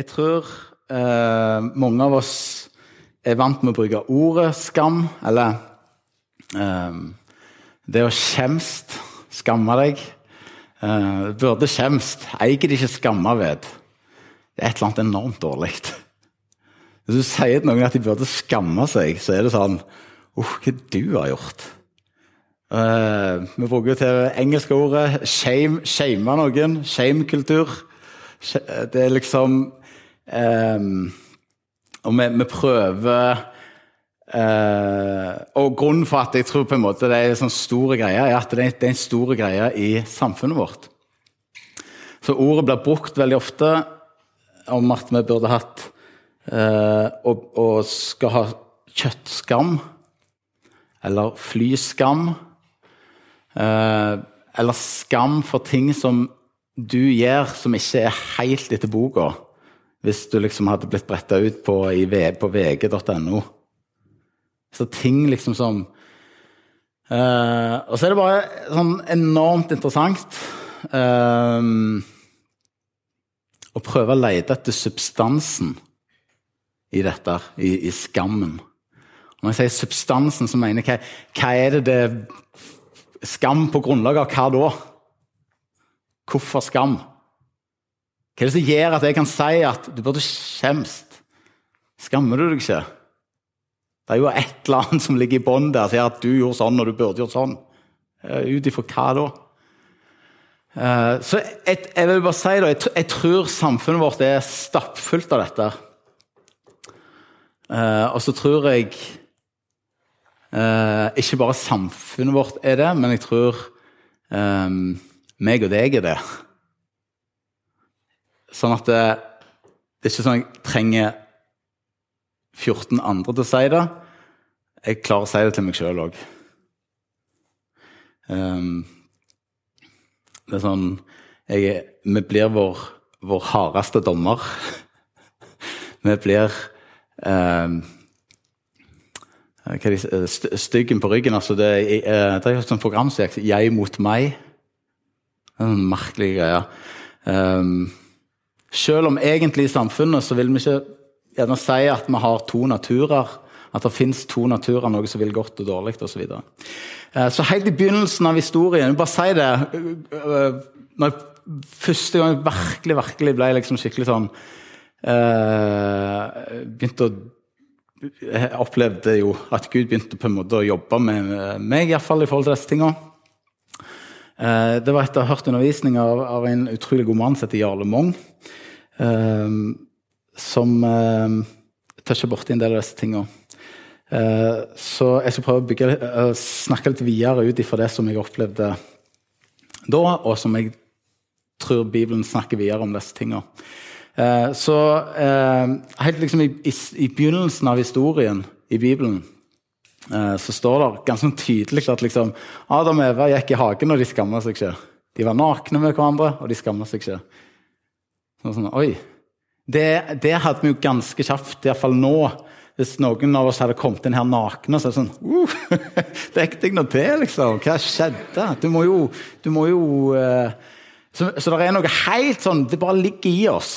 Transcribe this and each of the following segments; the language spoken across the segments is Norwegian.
Jeg tror eh, mange av oss er vant med å bruke ordet skam, eller eh, det å skjemst, skamme deg. Eh, burde skjemst, eier det ikke skamme ved. Det er et eller annet enormt dårlig. Hvis du sier til noen at de burde skamme seg, så er det sånn Uff, hva du har gjort? Uh, vi bruker til engelske ordet shame, shame noen. Shame-kultur. Det er liksom um, Og vi, vi prøver uh, Og grunnen for at jeg tror på en måte det er en sånn store greie, er at det er en stor greie i samfunnet vårt. Så ordet blir brukt veldig ofte om at vi burde hatt uh, og, og skal ha kjøttskam. Eller flyskam. Uh, eller skam for ting som du gjør som ikke er helt etter boka. Hvis du liksom hadde blitt bretta ut på, på vg.no. Så ting liksom som uh, Og så er det bare sånn enormt interessant uh, å prøve å lete etter substansen i dette, i, i skammen. Og når jeg sier substansen, så mener jeg hva, hva er det det Skam på grunnlag av hva da? Hvorfor skam? Hva er det som gjør at jeg kan si at du burde skjemst? Skammer du deg ikke? Det er jo et eller annet som ligger i bånn der, som sier at du gjorde sånn og du burde gjort sånn. Ut ifra hva da? Eh, så jeg, jeg, vil bare si da, jeg, jeg tror samfunnet vårt er stappfullt av dette. Eh, og så tror jeg Eh, ikke bare samfunnet vårt er det, men jeg tror meg og deg er det. Sånn at det, det er ikke sånn at jeg trenger 14 andre til å si det. Jeg klarer å si det til meg sjøl òg. Um, eh, det er sånn jeg, Vi blir vår, vår hardeste dommer. vi blir um, hva de, eh, styggen på ryggen. altså Det, eh, det er jo et sånt program som heter 'Jeg mot meg'. Det er en merkelig greie. Um, selv om egentlig i samfunnet så vil vi ikke gjerne si at vi har to naturer. At det fins to naturer, noe som vil godt og dårlig osv. Så, videre. så helt i begynnelsen av historien Bare si det når jeg Første gang jeg virkelig virkelig ble liksom skikkelig sånn Begynte å jeg opplevde jo at Gud begynte på en måte å jobbe med meg, i, hvert fall, i forhold til disse tingene. Eh, det var etter å ha hørt undervisning av, av, en utrolig god mann som heter Jarle Mong. Eh, som eh, toucher borti en del av disse tingene. Så jeg skal prøve å bygge, snakke litt videre ut ifra det som jeg opplevde da, og som jeg tror Bibelen snakker videre om disse. Eh, så helt liksom i, i, i, begynnelsen av historien i Bibelen så står det ganske tydelig at liksom, Adam og Eva gikk i hagen, og de skamma seg ikke. De var nakne med hverandre, og de skamma seg ikke. Sånn, sånn, oi, det, det, hadde vi jo ganske kjapt, iallfall nå. Hvis noen av oss hadde kommet inn her nakne, så er det sånn uh, Dekk deg nå til, liksom. Hva skjedde? Du må jo, du må jo uh, så, så det er noe helt sånn Det bare ligger i oss.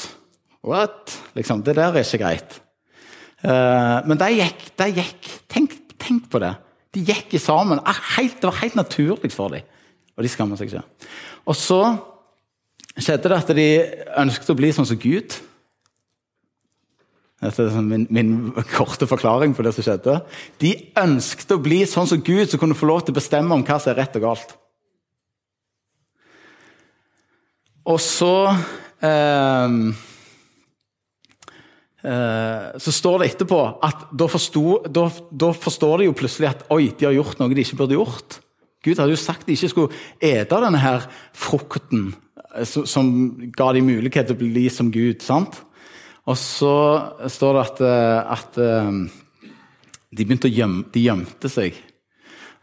What? Liksom, det der er ikke greit. Uh, men de gikk, de gikk på det. De gikk sammen. Det var helt naturlig for dem. Og de skammer seg ikke. Og så skjedde det at de ønsket å bli sånn som Gud. Dette er sånn min, min, korte forklaring på det som skjedde. De ønsket å bli sånn som Gud, som kunne få lov til å bestemme om hva som er rett og galt. Og så Eh, så står det etterpå at da, forstod, da, da, forstår de jo plutselig at oi, de har gjort noe de ikke burde gjort. Gud hadde jo sagt de ikke skulle ete denne her frukten eh, som ga dem mulighet til å bli som Gud. sant? Og så står det at, eh, at de begynte å gjemme De gjemte seg.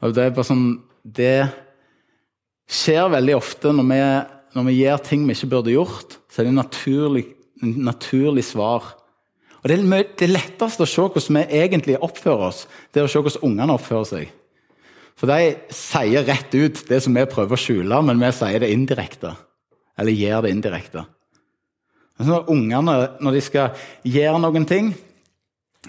Og det er bare sånn Det skjer veldig ofte når vi, når vi gjør ting vi ikke burde gjort, så er det et naturlig, naturlig svar og det, er det letteste å se hvordan vi egentlig oppfører oss, det er å se hvordan ungene oppfører seg. For de sier rett ut det som vi prøver å skjule, men vi sier det indirekte. Eller gjør det indirekte. Men så Ungene, når de skal gjøre noen ting,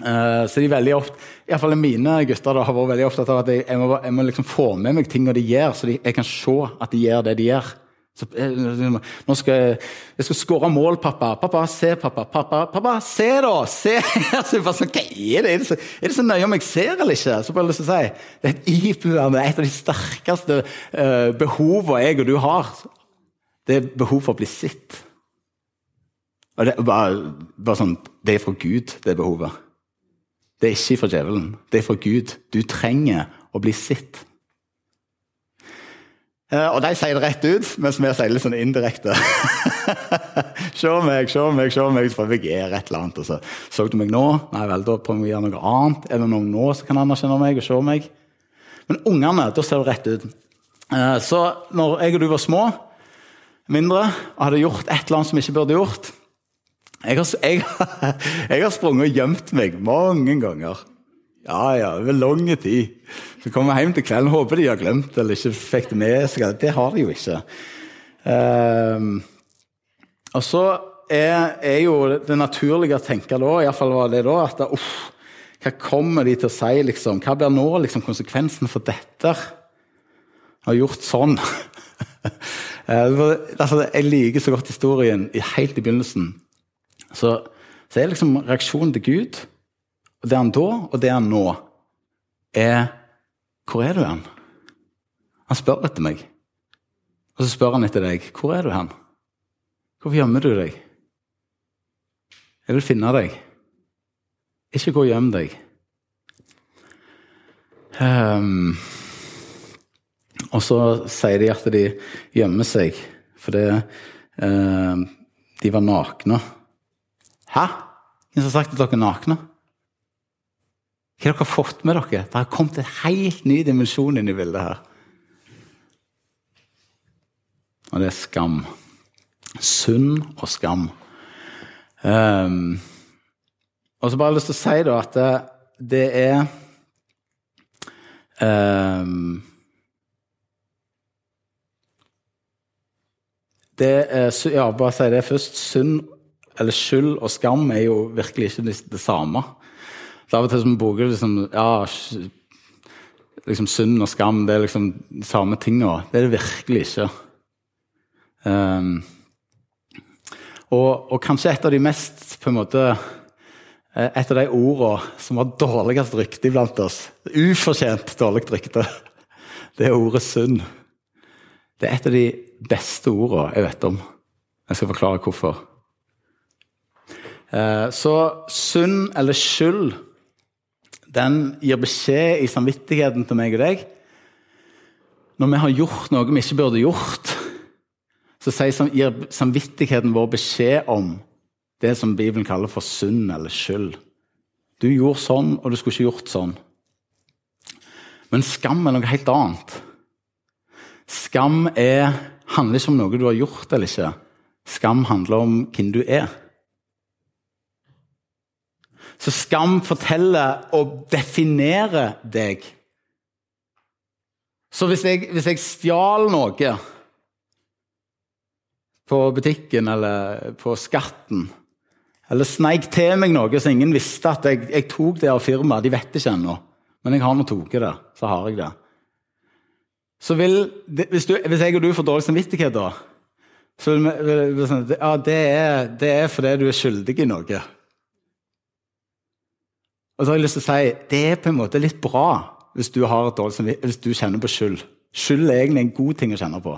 eh, så de veldig ofte, Iallfall mine gutter da, har vært veldig opptatt av at jeg, jeg må, jeg må liksom få med meg ting de gjør, så de, jeg kan se at de gjør det de gjør. Så, eh, nå skal jeg, jeg skal skåre mål, pappa. Pappa, se, pappa. Pappa, pappa se, da! Se! Så jeg bare sånn, Hva er det? Er det, så, er det så nøye om jeg ser eller ikke? Så bare lyst til å si, Det er et iboende, et av de sterkeste uh, behovene jeg og du har. Det er behov for å bli sett. Og det, bare, bare sånn, det er fra Gud, det behovet. Det er ikke fra djevelen. Det er fra Gud. Du trenger å bli sett. Eh, og de sier det rett ut, mens vi sier litt sånn indirekte. se meg, se meg, se meg, så prøver jeg gjøre et eller annet. Og så så du meg nå? Nei vel, da prøver vi å gjøre noe annet. Er det noen nå som kan anerkjenne meg og se meg? Men ungene, da ser det rett ut. Eh, så når jeg og du var små, mindre, og hadde gjort et eller annet som jeg ikke burde gjort Jeg har, jeg, jeg har sprunget og gjemt meg mange ganger. Ja, ja, over lang tid. Så kommer vi hjem til kvelden håper de har glemt eller ikke fikk det med seg. Det har de jo ikke. Um, og så er, er, jo det naturlige å tenke da, iallfall var det da, at uff, hva kommer de til å si, liksom? Hva blir nå liksom, konsekvensen for dette? Jeg har gjort sånn. Eh, altså, jeg liker så godt historien helt i begynnelsen. Så, så er liksom reaksjonen til Gud, og det han da, og det han nå, er 'Hvor er du hen?' Han spør etter meg. Og så spør han etter deg. 'Hvor er du hen?' Hvorfor gjemmer du deg? Jeg vil finne deg. Ikke gå og gjem deg. Um, og så sier de at de gjemmer seg fordi uh, de var nakne. Hæ? Hvem har sagt at dere er nakne? Hva har dere fått med dere? Det har kommet en helt ny dimensjon inn i bildet her. Og det er skam. Synd og skam. Um, og så bare har jeg lyst til å si da at det, det er um, det er, ja, bare si det først. Synd eller skyld og skam er jo virkelig ikke det samme. Så av og til som bruker liksom, ja, liksom synd og skam det er liksom de samme tinga. Det er det virkelig ikke. Um, og, og, kanskje et av de mest på en måte, eh, Et av de ordene som har dårligst rykte blant oss, ufortjent dårlig rykte, det er ordet synd. Det er et av de beste ordene jeg vet om. Jeg skal forklare hvorfor. Uh, så synd eller skyld den gir beskjed i samvittigheten til meg og deg. Når vi har gjort noe vi ikke burde gjort, så gir samvittigheten vår beskjed om det som Bibelen kaller for synd eller skyld. Du gjorde sånn, og du skulle ikke gjort sånn. Men skam er noe helt annet. Skam er, handler ikke om noe du har gjort eller ikke. Skam handler om hvem du er. Så skam forteller og definerer deg. Så hvis jeg, hvis jeg stjal noe på butikken eller på skatten, eller sneik til meg noe så ingen visste at jeg, jeg tok det av firmaet, de vet ikke ennå, men jeg har nå tatt det, så har jeg det. Så vil, hvis, du, hvis jeg og du får dårlig samvittighet da, så vil vi vil, ja, det er, det er fordi du er skyldig i noe. Og så har jeg lyst til å si det er på en måte litt bra hvis du, hvis du kjenner på skyld. Skyld er egentlig en god ting å kjenne på.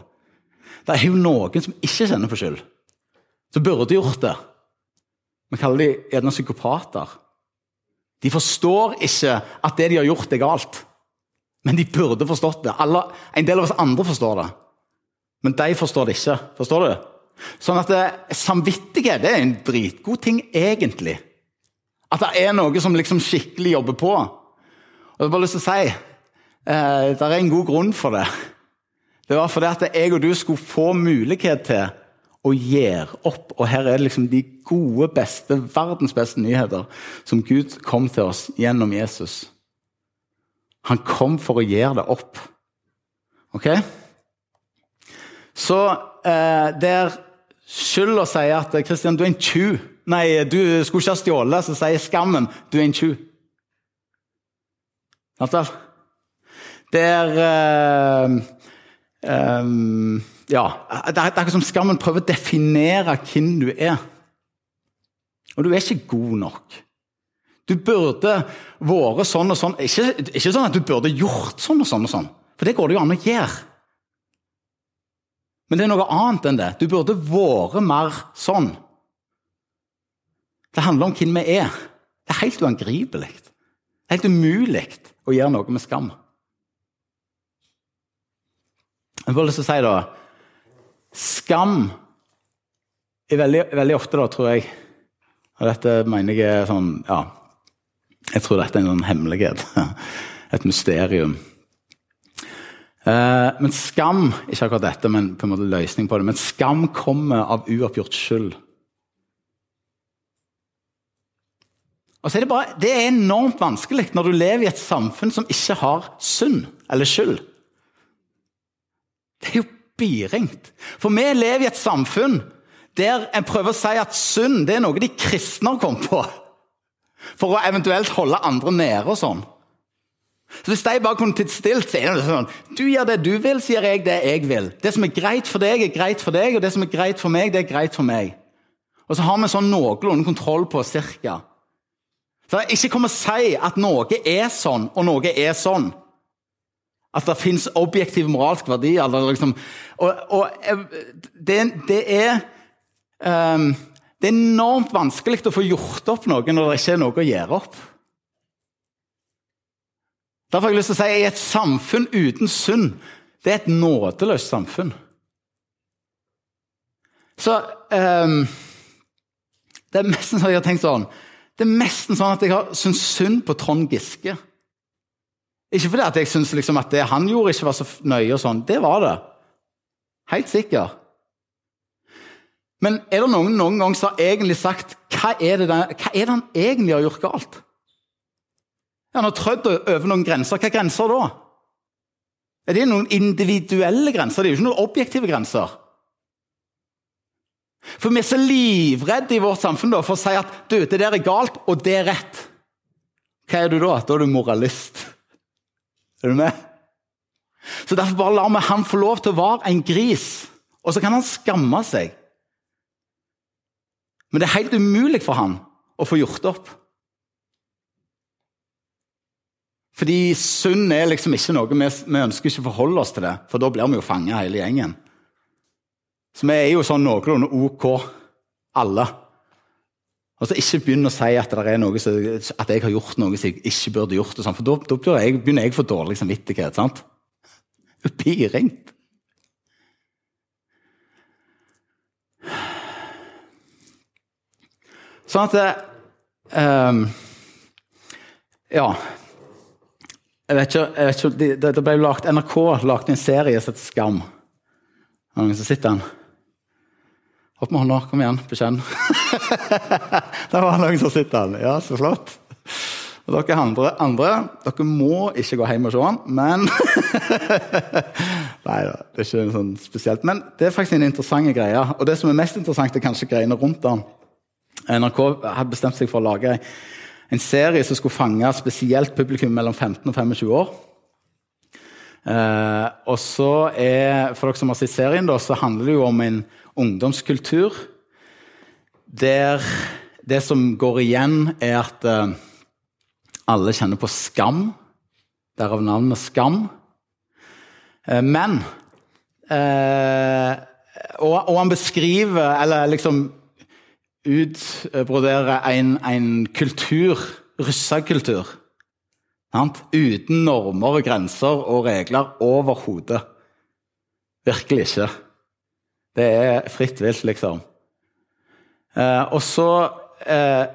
Det er jo noen som ikke kjenner på skyld, som burde gjort det. Vi kaller de gjerne psykopater. De forstår ikke at det de har gjort, er galt. Men de burde forstått det. Alle, en del av oss andre forstår det. Men de forstår det ikke. Forstår du? Sånn at det, eh, Samvittighet det er en dritgod ting, egentlig. At det er noe som liksom skikkelig jobber på. Og jeg har bare lyst til å si eh, det er en god grunn for det. Det var fordi at jeg og du skulle få mulighet til å gjøre opp. Og her er det liksom de gode, beste, verdens beste nyheter som Gud kom til oss gjennom Jesus. Han kom for å gjøre det opp. Ok? Så eh, der å si at Kristian, du er en tjuv. Nei, du skulle ikke ha stjålet, så sier skammen du er en tjuv. Sant vel? Det er uh, um, Ja, det er akkurat som skammen prøver å definere hvem du er. Og du er ikke god nok. Du burde vært sånn og sånn. Ikke, ikke sånn at du burde gjort sånn og sånn, og sånn, for det går det jo an å gjøre. Men det er noe annet enn det. Du burde vært mer sånn. Det handler om hvem vi er. Det er helt uangripelig. Det er helt umulig å gjøre noe med skam. Jeg får lyst til å si da Skam er veldig, veldig ofte, da, tror jeg Og dette mener jeg er sånn Ja, jeg tror dette er en sånn hemmelighet. Et mysterium. Eh, men skam ikke akkurat dette, men på en måte løsning på det, men skam kommer av uoppgjort skyld. Og så er Det bare, det er enormt vanskelig når du lever i et samfunn som ikke har synd eller skyld. Det er jo biringt. For vi lever i et samfunn der en prøver å si at synd det er noe de kristne har kommet på. For å eventuelt holde andre nede og sånn. Så Hvis de bare kunne stilt, så er det sånn Du gjør det du vil, så gjør jeg det jeg vil. Det som er greit for deg, er greit for deg, og det som er greit for meg, det er greit for meg. Og så har vi sånn noenlunde kontroll på cirka. Så ikke kom og si at noe er sånn, og noe er sånn. At det fins objektiv moralsk verdi. Liksom, og, og eh, det, det, er um, Det er enormt vanskelig å få gjort opp noe når det ikke er noe å gjøre opp. Derfor har jeg lyst til å si at et samfunn uten synd det er et nådeløst samfunn. Så um, Det er nesten så jeg har tenkt sånn det er nesten sånn at jeg har syntes synd på Trond Giske. Ikke fordi at jeg syns liksom at det han gjorde, ikke var så nøye, og sånn. Det var det. Helt sikker. Men er det noen noen gang som har egentlig sagt hva er, det, hva er det han egentlig har gjort galt? Han har trødd over noen grenser. Hva grenser da? Er det noen individuelle grenser? Det er jo ikke noen objektive grenser. For vi er så livredde i vårt samfunn da, for å si at du, det der er galt, og det er rett. Hva er du da? Da er du moralist. Er du med? Så Derfor bare lar vi han få lov til å være en gris, og så kan han skamme seg. Men det er helt umulig for han å få gjort opp. Fordi synd er liksom ikke noe vi, vi ønsker ikke å forholde oss til det, for da blir vi jo fanget hele gjengen. Så vi er jo sånn noenlunde ok, alle. Og så Ikke begynn å si at, noe, at, jeg har gjort noe som jeg ikke burde gjort. Sånt, for da, begynner jeg å få dårlig samvittighet. sant? Piringt. Sånn at um, Ja. Jeg vet ikke, jeg vet ikke det, det ble lagt, NRK lagde en serie som heter Skam. Har noen som sitter den? Opp med hånda. Kom igjen, bekjenn. det var noen som sitter den. Ja, så flott. Og dere andre, andre, dere må ikke gå hjem og se den, men Nei da, det er ikke sånn spesielt. Men det er faktisk en interessant greie. Og det som er mest interessant, er kanskje greiene rundt den. NRK hadde bestemt seg for å lage en serie som skulle fange spesielt publikum mellom 15 og 25 år. Eh, og så er, For dere som har sett serien, da, så handler det jo om en ungdomskultur der det som går igjen, er at eh, alle kjenner på skam. Derav navnet Skam. Eh, men eh, og, og, han beskriver, eller liksom utbroderer, en, en kultur, russekultur. Uten normer og grenser og regler overhodet. Virkelig ikke. Det er fritt vilt, liksom. Eh, og så eh,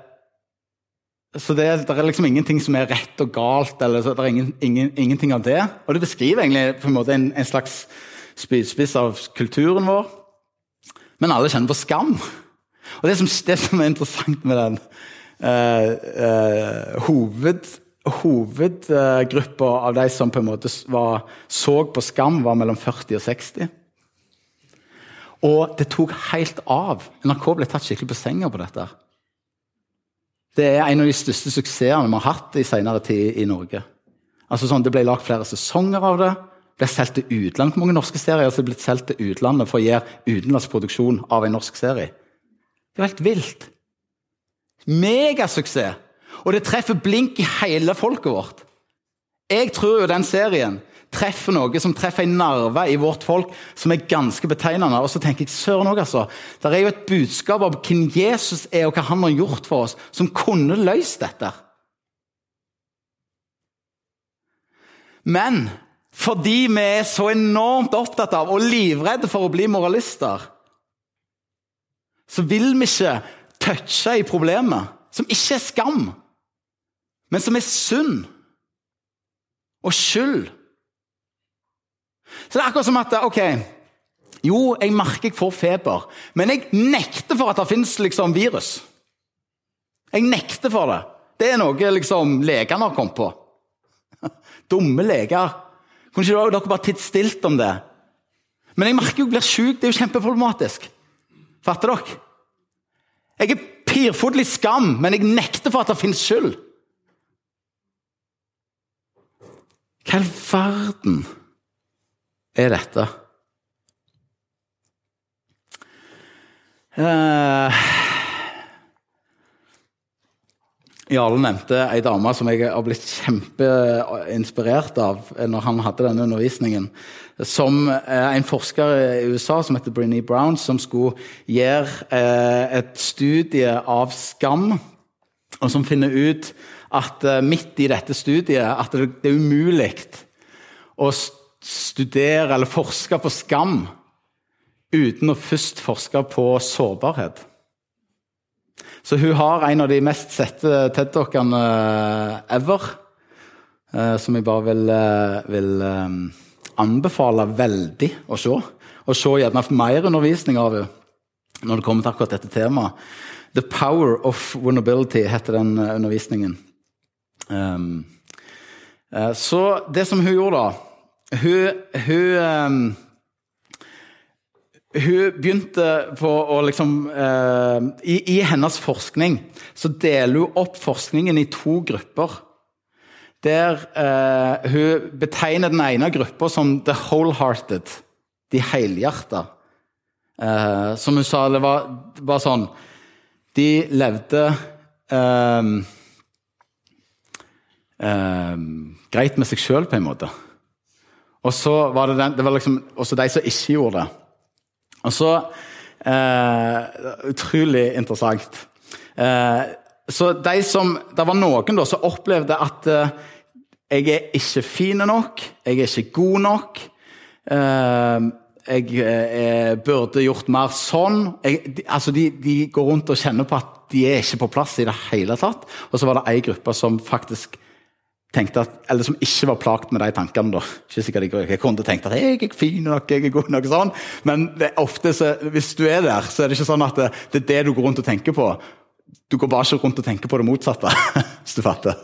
Så det, det, er liksom ingenting som er rett og galt. eller så, Det er ingen, ingen, ingenting av det. Og det beskriver egentlig på en måte en, en slags spydspiss av kulturen vår. Men alle kjenner på skam. Og det som, det som er interessant med den eh, eh, hoved, hovedgruppa av de som på en måte var, så på skam, var mellom 40 og 60. Og det tok helt av. NRK ble tatt skikkelig på senga på dette. Det er en av de største suksessene vi har hatt i senere tid i Norge. Altså sånn, Det ble lagd flere sesonger av det. Ble solgt til utlandet. Hvor mange norske serier er blitt solgt til utlandet for å gjøre utenlandsk produksjon av en norsk serie? Det er helt vilt. Megasuksess! Og det treffer blink i hele folket vårt. Jeg tror jo den serien treffer noe som treffer en nerve i vårt folk som er ganske betegnende. Og så tenker jeg, søren òg, altså. Det er jo et budskap om hvem Jesus er, og hva han har gjort for oss, som kunne løst dette. Men fordi vi er så enormt opptatt av og livredde for å bli moralister, så vil vi ikke touche i problemet, som ikke er skam, men som er synd og skyld. Så det er akkurat som at ok, jo, jeg merker jeg får feber, men jeg nekter for at det fins liksom, virus. Jeg nekter for det. Det er noe liksom, legene har kommet på. Dumme leger. Kunne ikke dere bare titt stilt om det? Men jeg merker jo jeg blir sjuk. Det er jo kjempeproblematisk. Fatter dere? Jeg er pirfodlig skam, men jeg nekter for at det finnes skyld. Hva i all verden er dette? Uh, Jarle nevnte ei dame som jeg har blitt kjempeinspirert av når han hadde denne undervisningen. Som en forsker i USA som heter Brinny Brown, som skulle gjøre eh, et studie av skam. Og som finner ut at eh, midt i dette studiet at det er umulig å studere eller forske på skam uten å først forske på sårbarhet. Så hun har en av de mest sette TED-dokkene eh, ever. Eh, som jeg bare vil, eh, vil anbefale veldig å se. Og se gjerne mer undervisning av henne når det kommer til akkurat dette temaet. The Power of Vulnerability heter den undervisningen. Um, så det som hun gjorde, da Hun, hun um, hun begynte på å liksom eh, i, i, hennes forskning så deler hun opp forskningen i to grupper. Der eh, hun betegner den ene gruppa som the wholehearted, de helhjerta. Eh, som hun sa, det var, var sånn De levde eh, eh, greit med seg sjøl, på en måte. Og så var det, den, det var liksom også de som ikke gjorde det. Og så eh, Utrolig interessant. Eh, så de som, Det var noen da som opplevde at eh, jeg er ikke fin nok, jeg er ikke god nok. Eh, jeg eh, burde gjort mer sånn. Jeg, de, altså de, de, går rundt og kjenner på at de er ikke på plass i det hele tatt. Og så var det ei gruppe som faktisk tenkte at, eller som ikke var plagt med de tankene. da. Ikke sikkert Jeg, jeg kunne tenkt at jeg er fin nok, jeg er god nok, sånn. men ofte så, hvis du er der, så er det ikke sånn at det, det, er det du går rundt og tenker på. Du går bare ikke rundt og tenker på det motsatte, hvis du fatter.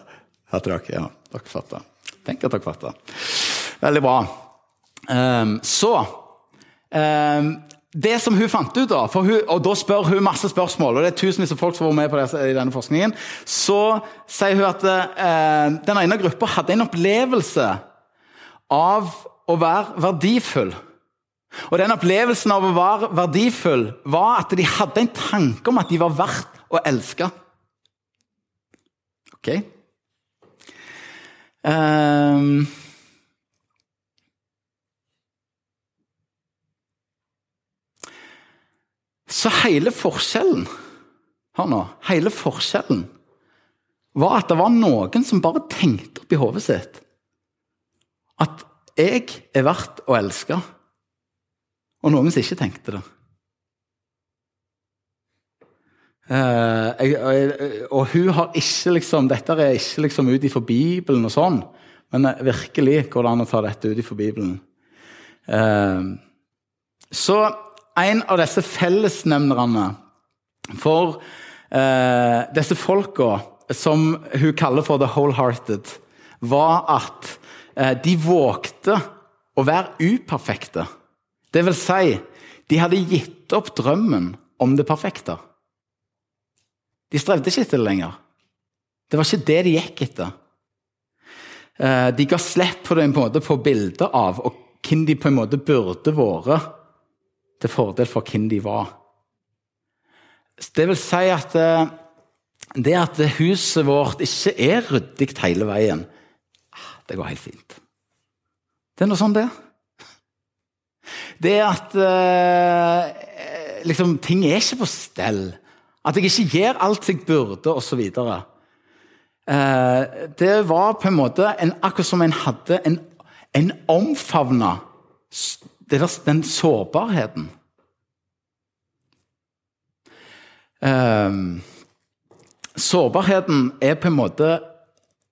Hørte dere? Ja, dere fatter. Tenk at dere fatter. Veldig bra. Um, så um, det som hun fant ut, da, hun, og da spør hun masse spørsmål, og det er tusenvis av folk som var med på det, i denne forskningen, så sier hun at eh, den ene gruppa hadde en opplevelse av å være verdifull. Og den opplevelsen av å være verdifull var at de hadde en tanke om at de var verdt å elske. Ok? Um, Så hele forskjellen Hør nå. Hele forskjellen var at det var noen som bare tenkte oppi hodet sitt at jeg er verdt å elske, og noen som ikke tenkte det. Jeg, jeg, og hun har ikke liksom Dette er ikke liksom ut ifra Bibelen og sånn, men virkelig går det an å ta dette ut ifra Bibelen. Så en av disse fellesnevnerne for eh, disse folka som hun kaller for the wholehearted, var at eh, de vågte å være uperfekte. Det vil si, De hadde gitt opp drømmen om det perfekte. De strevde ikke etter det lenger. Det var ikke det de gikk etter. Eh, de ga slipp på det på, på bildet av og hvem de på en måte burde vært, til fordel for hvem de var. Det vil si at eh, det at huset vårt ikke er ryddig hele veien, ah, det går helt fint. Det er noe sånn, det. Det at eh, liksom, ting er ikke på stell. At jeg ikke gjør alt jeg burde, osv. Eh, det var på en måte en, akkurat som en hadde en, en omfavna den sårbarheten. Um, sårbarheten er på en måte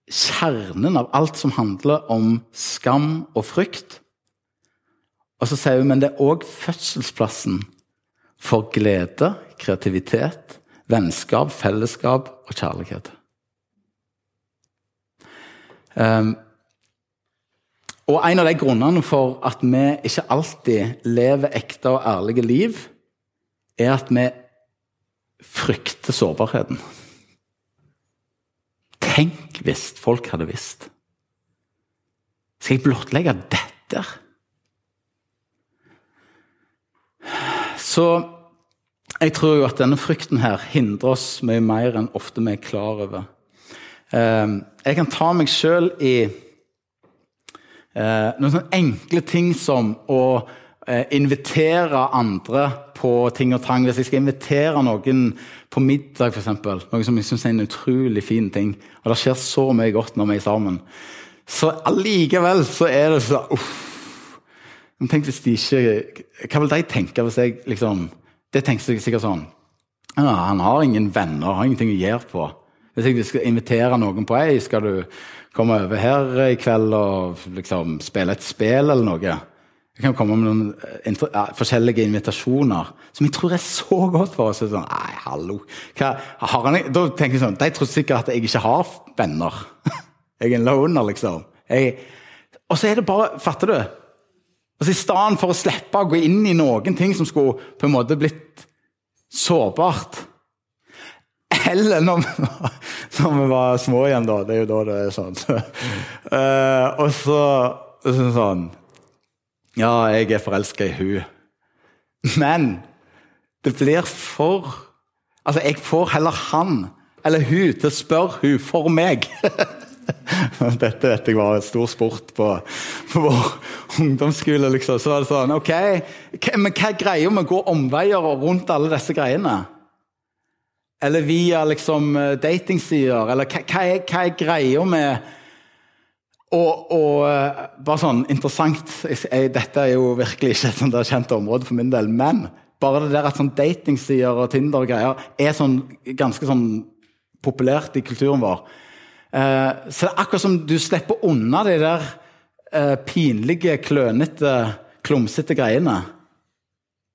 kjernen av alt som handler om skam og frykt. Og så sier vi men det er òg fødselsplassen for glede, kreativitet, vennskap, fellesskap og kjærlighet. Um, og En av de grunnene for at vi ikke alltid lever ekte og ærlige liv, er at vi frykter sårbarheten. Tenk hvis folk hadde visst. Skal jeg blottlegge dette? Så jeg tror jo at denne frykten her hindrer oss mye mer enn ofte vi er klar over. Ehm, jeg kan ta meg sjøl i eh, noen sånne enkle ting som å eh, invitere andre på ting og tang. Hvis jeg skal invitere noen på middag, f.eks. Noe som jeg syns er en utrolig fin ting. Og det skjer så mye godt når vi er sammen. Så allikevel så er det så uff. Tenk hvis de ikke Hva vil de tenke hvis jeg liksom Det tenker jeg sikkert sånn ja, Han har ingen venner, har ingenting å gjøre på. Hvis jeg skal invitere noen på ei, skal du komme over her i kveld og liksom spille et spill eller noe? Jeg kan komme med noen eh, ja, forskjellige invitasjoner som jeg tror er så godt for oss. Sånn, Nei, hallo. Hva, han, da tenker jeg sånn, De tror sikkert at jeg ikke har venner. Jeg er en loner, liksom. Jeg, og så er det bare Fatter du? Altså I stedet for å slippe å gå inn i noen ting som skulle på en måte blitt sårbart Eller når, når vi var små igjen, da. Det er jo da det er sånn. uh, og så sånn sånn ja, jeg er forelska i hun. Men det blir for Altså, jeg får heller han eller hun til å spørre hun for meg. Dette vet jeg var en stor sport på, på vår ungdomsskole. liksom. Så var det sånn OK, men hva er greia med å gå omveier rundt alle disse greiene? Eller via liksom eh, datingsider? Eller hva, hva, er, hva er greia med og, og, eh, bare sånn interessant jeg, Dette er jo virkelig ikke et sånt kjent område for min del. Men bare det der at sånn datingsider og Tinder og greier er sånn, ganske sånn populært i kulturen vår. Eh, så det er akkurat som du slipper unna de der eh, pinlige, klønete, klumsete greiene.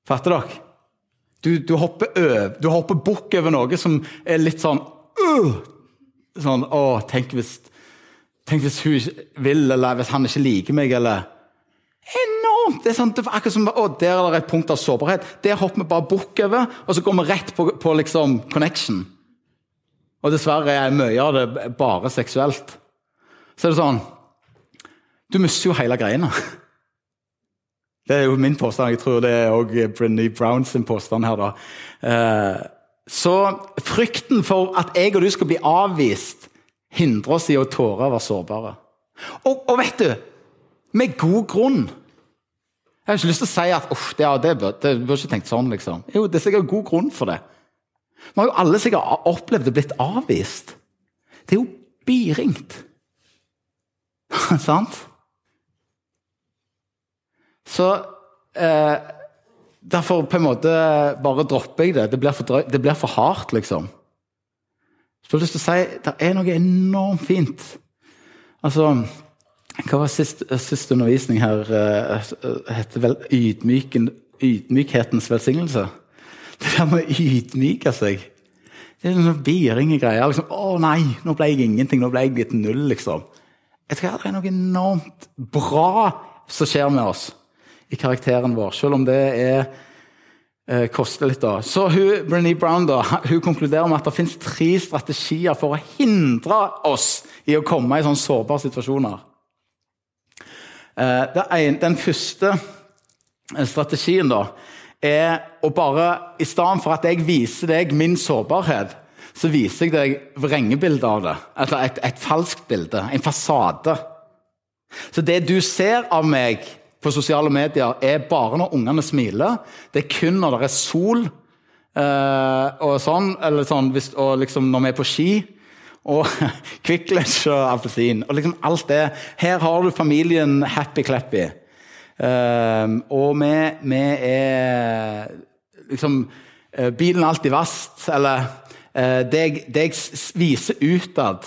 Fatter dere? Du, du hopper hopper bukk over noe som er litt sånn uh, Sånn Å, tenk hvis Tenk hvis hun vil, eller hvis han ikke liker meg, eller Enormt! Det er sånn, det er akkurat som, å, Der er det et punkt av sårbarhet. Der hopper vi bare bukk over, og så går vi rett på, på liksom connection. Og dessverre er mye av det bare seksuelt. Så er det sånn Du mister jo hele greiene. Det er jo min påstand. Jeg tror det er òg Brenny Browns påstand her. da. Eh, så frykten for at jeg og du skal bli avvist hindrer oss i å tåre å være sårbare. Og, og, vet du Med god grunn. Jeg har ikke lyst til å si at uff, det, det, det burde ikke tenkt sånn. liksom. Jo, Det er sikkert god grunn for det. Vi har jo alle sikkert opplevd å blitt avvist. Det er jo biringt. Sant? Så eh, Derfor på en måte bare dropper jeg det. Det blir for, det blir for hardt, liksom. Så jeg har lyst til å si det er noe enormt fint. Altså Hva var sist, siste undervisning her? Uh, heter vel ydmyken, ydmykhetens velsignelse? Det der med å ydmyke seg. Det er sånn biringe. Liksom, 'Å nei, nå ble jeg ingenting. Nå ble jeg blitt null', liksom. Jeg tror Det er noe enormt bra som skjer med oss i karakteren vår. Selv om det er eh, koster litt, da. Så hun, Brené Brown da, hun konkluderer med at det finnes tre strategier for å hindre oss i å komme i sånne sårbare situasjoner. Eh, en, den første strategien da, er å bare I stedet for at jeg viser deg min sårbarhet, så viser jeg deg vrengebildet av det. Altså et, et falskt bilde, en fasade. Så det du ser av meg på sosiale medier, er bare når ungene smiler. Det er kun når det er sol eh, og sånn, eller sånn hvis, og liksom når vi er på ski. Og Kvikk Lunsj og appelsin. Og liksom alt det. Her har du familien happy-clappy. Uh, og vi, vi, er liksom uh, Bilen er alltid vast, eller uh, det, jeg, det jeg viser utad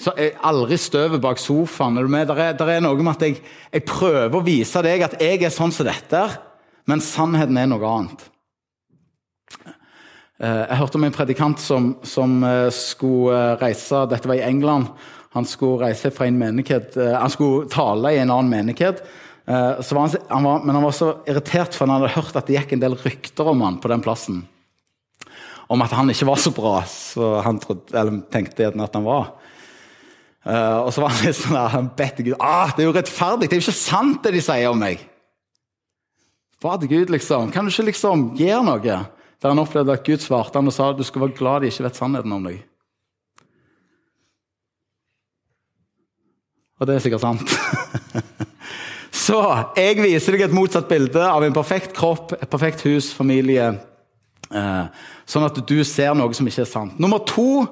så er aldri støvet bak sofaen. Er det, er, der er noe med at jeg, jeg, prøver å vise deg at jeg er sånn som dette, men sannheten er noe annet. Jeg hørte om en predikant som, som skulle reise Dette var i England. Han skulle reise fra en menighet, han skulle tale i en annen menighet. Eh, var han, han var, men han var så irritert, for han hadde hørt at det gikk en del rykter om han på den plassen. Om at han ikke var så bra så han trodde, tenkte at han var. Uh, og så var han litt sånn der, han bedte Gud ah, det er jo rettferdig, det er jo ikke sant det de sier om meg. Ba til Gud, liksom. Kan du ikke liksom gjøre noe? Der han opplevde at Gud svarte han og sa du skal være glad de ikke vet sannheten om deg. Og det er sikkert sant. Så jeg viser deg et motsatt bilde av en perfekt kropp, et perfekt hus, familie. Eh, sånn at du ser noe som ikke er sant. Nummer to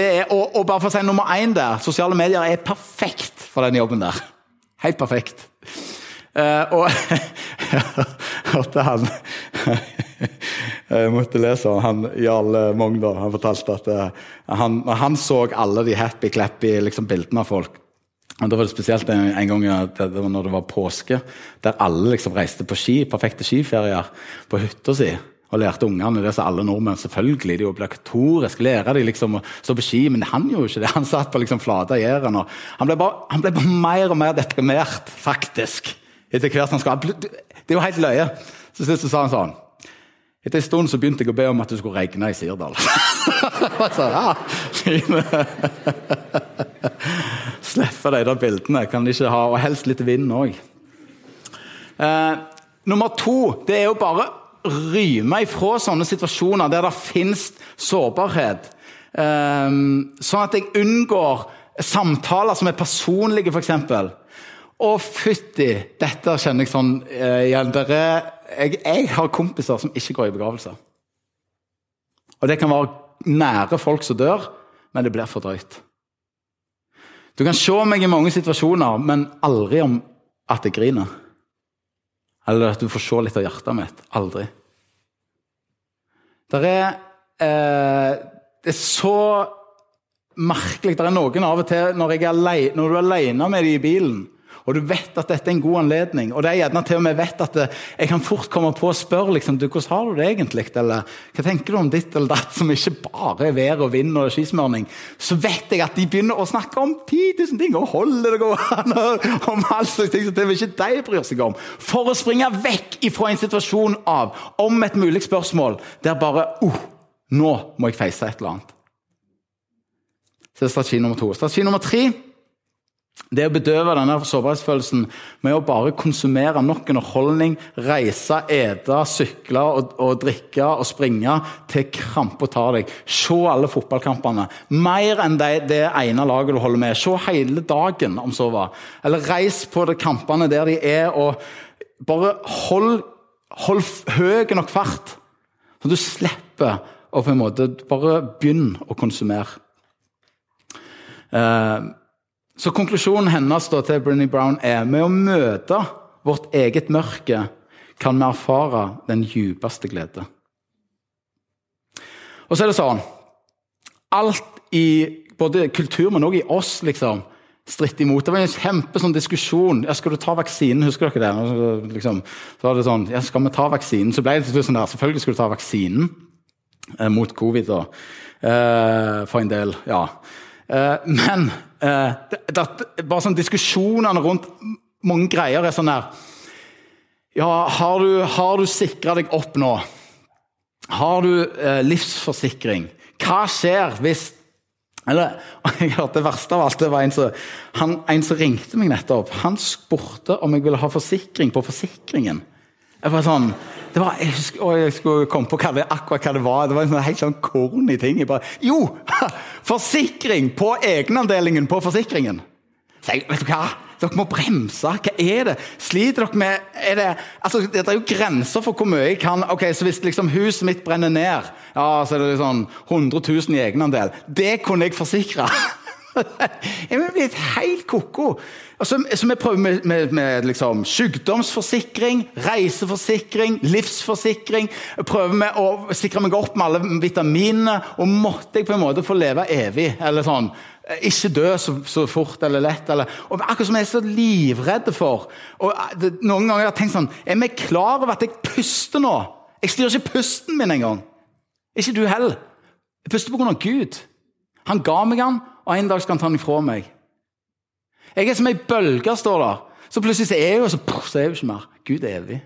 er, og, og bare for å si nummer én der Sosiale medier er perfekt for den jobben der. Helt perfekt. Uh, og hørte han Jeg måtte lese om han Jarl Mogndal. Han fortalte at uh, han, han så alle de happy-clappy liksom, bildene av folk og Da var det spesielt en, en gang det var når det var påske, der alle liksom reiste på ski, perfekte skiferier på hytta si. Og lærte ungene det som alle nordmenn selvfølgelig, de obligatorisk lære de liksom å stå på ski. Men han gjorde ikke det. Han satt på liksom flate Jæren. Han, ble bare, han ble bare mer og mer deprimert, faktisk. Etter hvert han skulle. Det er jo helt løye. Så slutt sa han sånn Etter en stund så begynte jeg å be om at det skulle regne i Sirdal. så, ja. Slippe de der bildene. Kan de ikke ha, Og helst litt vind òg. Eh, nummer to det er jo bare ryme ifra sånne situasjoner der det fins sårbarhet. Eh, sånn at jeg unngår samtaler som er personlige, f.eks. Å, fytti! Dette kjenner jeg sånn eh, jeg, jeg, har kompiser som ikke går i begravelser. Og det kan være nære folk som dør, men det blir for drøyt. Du kan se meg i mange situasjoner, men aldri om at jeg griner. Eller at du får se litt av hjertet mitt. Aldri. Det er, eh, det er så merkelig. Det er noen av og til når, er alene, når du er alene med dem i bilen, og du vet at dette er en god anledning. Og det er gjerne til og med vet at jeg kan fort komme på å spørre liksom, du, hvordan har du det egentlig, eller hva tenker du om ditt eller datt, som ikke bare er vær og vind og skismørning. Så vet jeg at de begynner å snakke om 10 000 ting, og holder det gående om all slags ting som det vil ikke de bryr seg om. For å springe vekk ifra en situasjon av om et mulig spørsmål der bare uh, nå må jeg face et eller annet. Så det er strategi nummer to. Strategi nummer tre det å bedøve denne sårbarhetsfølelsen med å bare konsumere nok underholdning, reise, ete, sykle og, og, drikke og springe til krampa tar deg. Se alle fotballkampene. Mer enn det, det, ene laget du holder med. Se hele dagen, om så var. Eller reis på de kampene der de er, og bare hold, hold høy nok fart. Så du slipper å på en måte bare begynne å konsumere. Uh, så konklusjonen hennes da, til Brinny Brown er med å møte vårt eget mørke kan vi erfare den djupeste glede. Og så er det sånn Alt i både kultur, men òg i oss, liksom, stritter imot. Det var en kjempe sånn diskusjon. Ja, 'Skal du ta vaksinen?' Husker dere det? Liksom, så var det sånn, ja, 'Skal vi ta vaksinen?' Så ble det sånn der, selvfølgelig skal du ta vaksinen eh, mot covid. da, eh, For en del, ja. Eh, men eh, det, det, bare sånn diskusjonene rundt mange greier er sånn der Ja, har du, har du sikra deg opp nå? Har du eh, livsforsikring? Hva skjer hvis eller, jeg hørte Det verste av alt det var en som, han, en som ringte meg nettopp. Han spurte om jeg ville ha forsikring på forsikringen. Jeg bare sånn, var, jeg, husker, jeg skulle komme på hva det, akkurat hva det var. Det var en sånn helt sånn corny ting. Bare, jo! Forsikring på egenandelingen på forsikringen! Så jeg, vet du hva? Dere må bremse. Hva er det? Sliter dere med er det, altså, det er jo grenser for hvor mye jeg kan ok, så Hvis liksom huset mitt brenner ned, ja, så er det sånn 100 000 i egenandel. Det kunne jeg forsikre. jeg er blitt helt ko-ko. Altså, så vi prøver med, med, med liksom, sykdomsforsikring, reiseforsikring, livsforsikring. Prøver med å sikre meg opp med alle vitaminene. Og måtte jeg på en måte få leve evig? eller sånn, Ikke dø så, så fort eller lett. Eller, og akkurat som jeg er så livredde for. Og eh, det, Noen ganger har jeg tenkt sånn Er vi klar over at jeg puster nå? Jeg styrer ikke pusten min engang. Ikke du heller. Jeg puster på grunn av Gud. Han ga meg han, og en dag skal han ta den ifra meg. Jeg er som ei bølge, står der. Så plutselig er jeg jo så, så er jeg jo ikke mer. Gud er evig.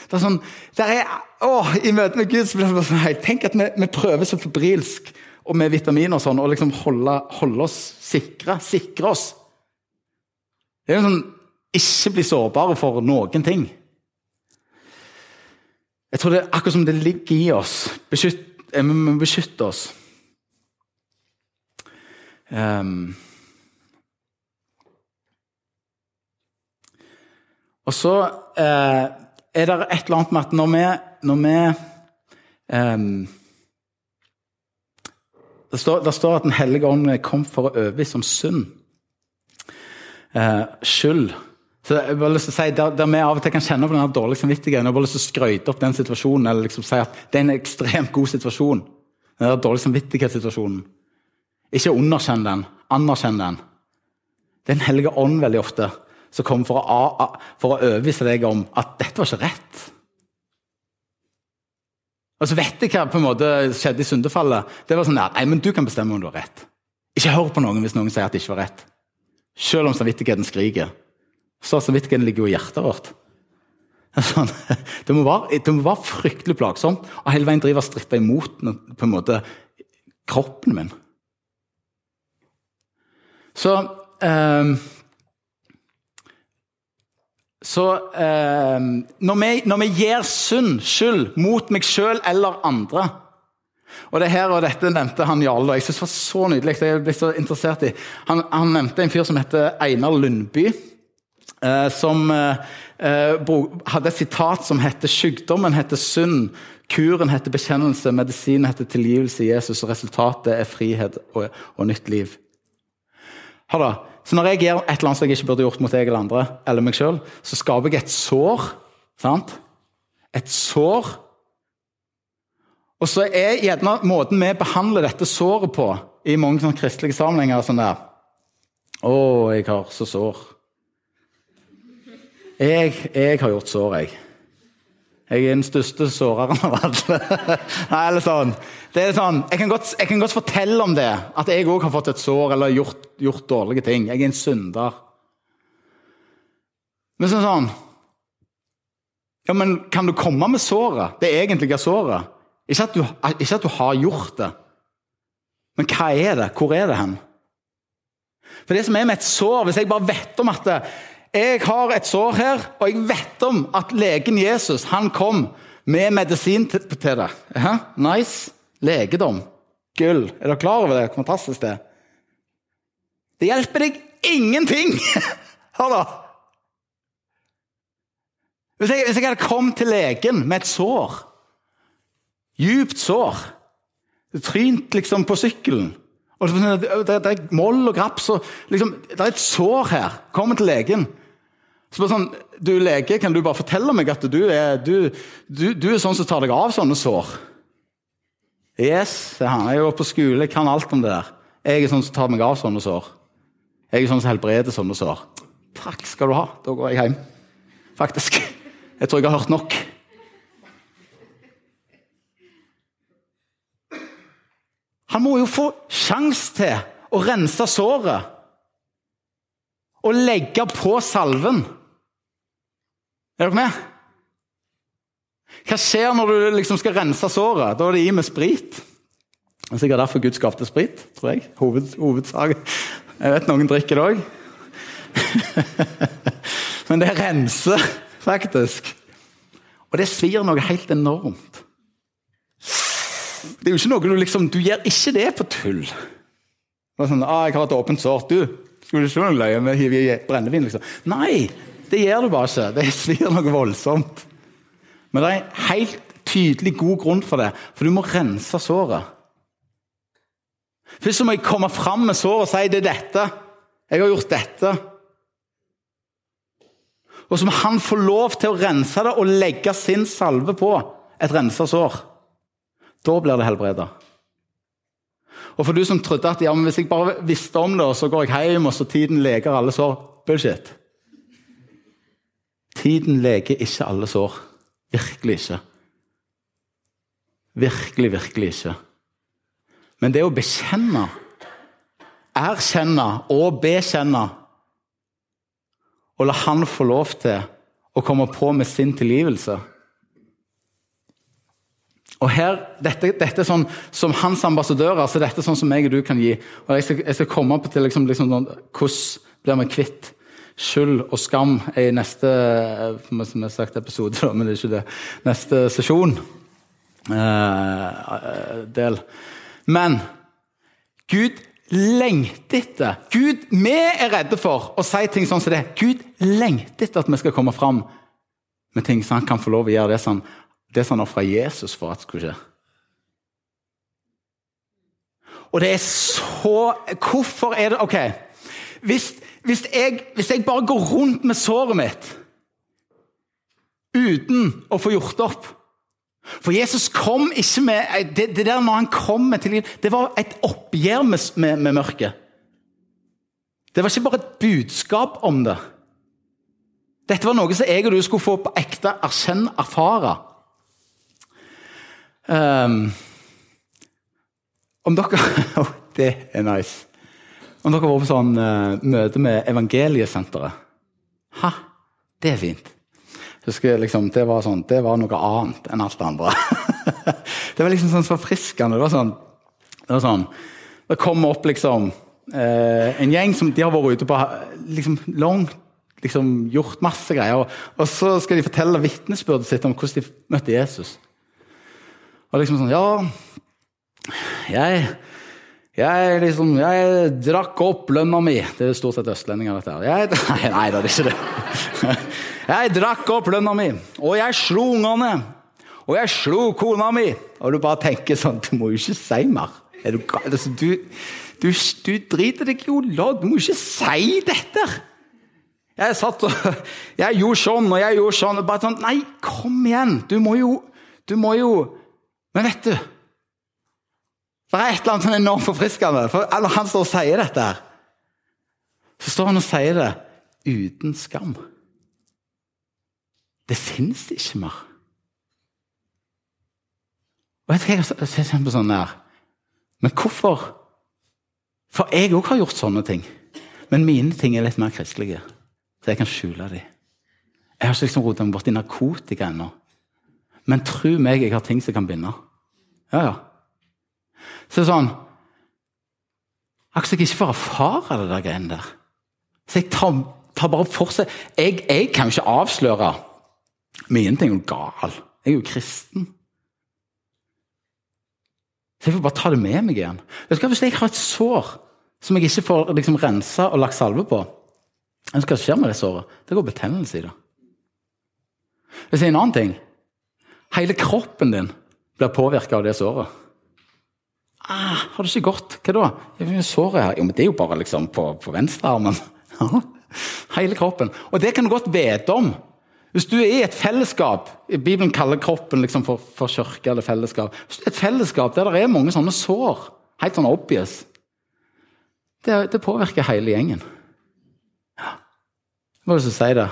Det er sånn, der er, å, I møte med Gud så blir det sånn, Tenk at vi, vi prøver så febrilsk og med vitaminer og sånn, og liksom holde, holde, oss sikre. Sikre oss. Det er jo sånn Ikke bli sårbare for noen ting. Jeg tror det er akkurat som det ligger i oss. Beskytt, vi må beskytte oss. Um, og så uh, er det et eller annet med at når vi, når vi um, det, står, det, står, at Den hellige ånd kom for å overbevise om synd. Uh, skyld. Så jeg bare lyst til å si, der, der, vi av og til kan kjenne på den dårlige samvittigheten, jeg bare lyst til å skryte opp den situasjonen, eller liksom si at det er en ekstremt god situasjon. Den dårlige samvittighetssituasjonen. Ikke underkjenn den, anerkjenn den. Det er Den hellige ånd veldig ofte som kommer for å, for å overbevise deg om at dette var ikke rett. Og så vet jeg hva på en måte skjedde i syndefallet. Det var sånn at, nei, men Du kan bestemme om du har rett. Ikke hør på noen hvis noen sier at det ikke var rett. Selv om samvittigheten skriker. Så samvittigheten ligger jo i hjertet vårt. Sånn, det, må være, det, må være, fryktelig plagsomt å hele veien drive og stritte imot på en måte kroppen min. Så eh, Så eh, når, vi, når, vi, gir synd, skyld, mot meg sjøl eller andre og det her og dette nevnte han Jarle, og jeg synes det var så nydelig. jeg ble så interessert i. Han, han nevnte en fyr som heter Einar Lundby. Eh, som eh, eh hadde et sitat som heter 'Sykdommen heter synd', kuren heter bekjennelse, medisinen heter tilgivelse i Jesus, og resultatet er frihet og, og nytt liv. Hør det. så Når jeg gjør et eller annet som jeg ikke burde gjort mot deg eller andre, eller meg selv, så skaper jeg et sår. sant? Et sår. Og så er gjerne måten vi behandler dette såret på i mange sånne kristelige sammenhenger sånn der Å, jeg har så sår. Jeg, jeg har gjort sår, jeg. Jeg er den største såreren av alle. Nei, eller sånn. Det er sånn jeg, kan godt, jeg kan godt fortelle om det, at jeg òg har fått et sår eller gjort, gjort, dårlige ting. Jeg er en synder. Men så er sånn Ja, men kan du komme med såret? Det egentlige såret? Ikke at, du, ikke at du har gjort det. Men hva er det? Hvor er det hen? For det som er med et sår, Hvis jeg bare vet om at det, jeg har et sår her, og jeg vet om at legen Jesus han kom med medisin til, til det. Ja, nice. Legedom. Gull. Er dere klar over det? Fantastisk, det. Det hjelper deg ingenting! Hør, da. Hvis jeg, hvis jeg, hadde kommet til legen med et sår, djupt sår trynt liksom på sykkelen og det er moll og graps og liksom, Det er et sår her. Kommer til legen. Så bare sånn, du lege, Kan du bare fortelle meg at du er, du, du, du er sånn som tar deg av sånne sår? Yes, sier han. Jeg går på skole, jeg kan alt om det der. Jeg er sånn som tar meg av sånne sår. Jeg er sånn som helbreder sånne sår. Takk skal du ha. Da går jeg hjem. Faktisk. Jeg tror jeg har hørt nok. Han må jo få sjanse til å rense såret og legge på salven. Er dere med? Hva skjer når du liksom skal rense såret? Da er det i med sprit. Det er sikkert derfor Gud skapte sprit, tror jeg. Hoved, hovedsak. Jeg vet noen drikker det òg. Men det renser, faktisk. Og det svir noe helt enormt. Det er jo ikke noe Du liksom, du gjør ikke det på tull. Det er sånn, ah, 'Jeg har et åpent sår.' Du, skulle du ikke noe løye med å hive i brennevin? liksom? Nei, det gjør du bare ikke. Det svir noe voldsomt. Men det er en helt tydelig god grunn for det, for du må rense såret. Først må jeg komme fram med såret og si 'det er dette'. Jeg har gjort dette. Og så må han få lov til å rense det og legge sin salve på et rensa sår. Da blir det helbreda. Og for du som trodde at ja, men hvis jeg bare visste om det, og så går jeg hjem, og så tiden leker alle sår Bullshit. Tiden leker ikke alle sår. Virkelig ikke. Virkelig, virkelig ikke. Men det å bekjenne, erkjenne og bekjenne Og la Han få lov til å komme på med sin tilgivelse og her, dette, dette er sånn, Som hans ambassadører så dette er sånn som jeg og du kan gi. Og Jeg skal, jeg skal komme opp til liksom, liksom, sånn, hvordan blir vi kvitt skyld og skam i neste som jeg sagt episode, men det er ikke det, neste sesjon. Eh, del. Men Gud lengter etter Gud, Vi er redde for å si ting sånn som det. Gud lengter etter at vi skal komme fram med ting så han kan få lov å gjøre det som han det som han ofra Jesus for at skulle skje. Og det er så Hvorfor er det Ok, hvis, hvis, jeg, hvis jeg bare går rundt med såret mitt uten å få gjort opp For Jesus kom ikke med Det, det der når han kom til liv, det var et oppgjør med, med, med mørket. Det var ikke bare et budskap om det. Dette var noe som jeg og du skulle få på ekte erkjenne, erfare. Um, om dere Det er nice. Om dere vært på sånn uh, møte med Evangeliesenteret Ha, det er fint. Husker liksom, det var, sånn, det var noe annet enn alt det andre. det var liksom sånn forfriskende. Det var sånn Det, var sånn, det kom opp liksom eh, en gjeng som de har vært ute på liksom langt liksom gjort masse greier. Og, og så skal de fortelle vitnesbyrdet sitt om hvordan de møtte Jesus. Og liksom sånn Ja, jeg jeg, liksom, jeg drakk opp lønna mi. Det er stort sett østlendinger, dette her. Jeg, nei, nei, det er ikke det. Jeg drakk opp lønna mi, og jeg slo ungene. Og jeg slo kona mi. Og du bare tenker sånn Du må jo ikke si mer. Er du, altså, du, du, du driter deg jo lodd. Du må jo ikke si dette. Jeg satt og Jeg gjorde sånn, og jeg gjorde sånn. Og bare sånn Nei, kom igjen! Du må jo, du må jo men vet du Det er et eller annet som er enormt forfriskende. For når han står og sier dette, her, så står han og sier det uten skam. Det fins ikke mer. Og jeg tenker på sånn der Men hvorfor? For jeg òg har gjort sånne ting. Men mine ting er litt mer kristelige, så jeg kan skjule dem. Jeg har ikke liksom rota meg borti narkotika ennå. Men tro meg, jeg har ting som kan binde. Ja, ja. Så sånn Akkurat jeg ikke får erfare det der greiene der. Så jeg tar, tar bare for seg jeg, jeg, kan jo ikke avsløre Mine ting er jo gal. Jeg er jo kristen. Så jeg får bare ta det med meg igjen. Jeg Hvis jeg har et sår som jeg ikke får liksom rensa og lagt salve på Hva skal skje med det såret? Det går betennelse i det. Jeg sier en annen ting. Hele kroppen din blir påvirka av det såret. Ah, 'Har det ikke gått?' Hva da? Såret her. Jo, men det er jo bare liksom på, på venstrearmen. Hele kroppen. Og det kan du godt vite om. Hvis du er i et fellesskap Bibelen kaller kroppen liksom for, for kirke eller fellesskap. Hvis du er et fellesskap der det er mange sånne sår, helt sånn obvious, det, det påvirker hele gjengen. Ja. Hva det som sier det?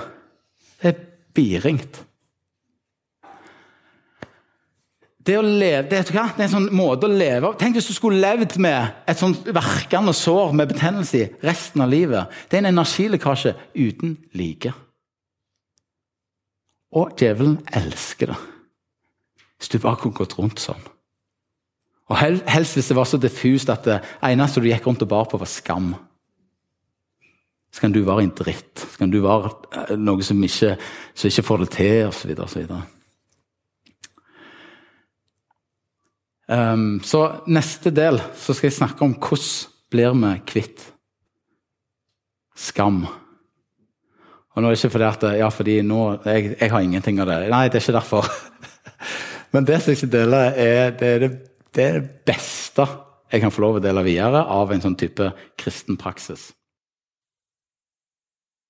Det er biringt. Det, å leve, det, det, er en sånn måte å leve Tenk hvis du skulle levd med et sånt verkende sår med betennelse i resten av livet. Det er en energilekkasje uten like. Og djevelen elsker det. Hvis du bare kunne gått rundt sånn. Og Helst hvis det var så diffust at det eneste du gikk rundt og bar på, var skam. Så kan du være en dritt. Så kan du være eh, noe som ikke, som ikke får det til, osv. Um, så neste del så skal jeg snakke om hvordan blir vi kvitt skam. Og nå er det ikke fordi at ja, fordi nå, jeg, jeg har ingenting av det. Nei, det er ikke derfor. Men det som jeg skal dele, er det, er det, det er det beste jeg kan få lov å dele videre av en sånn type kristen praksis.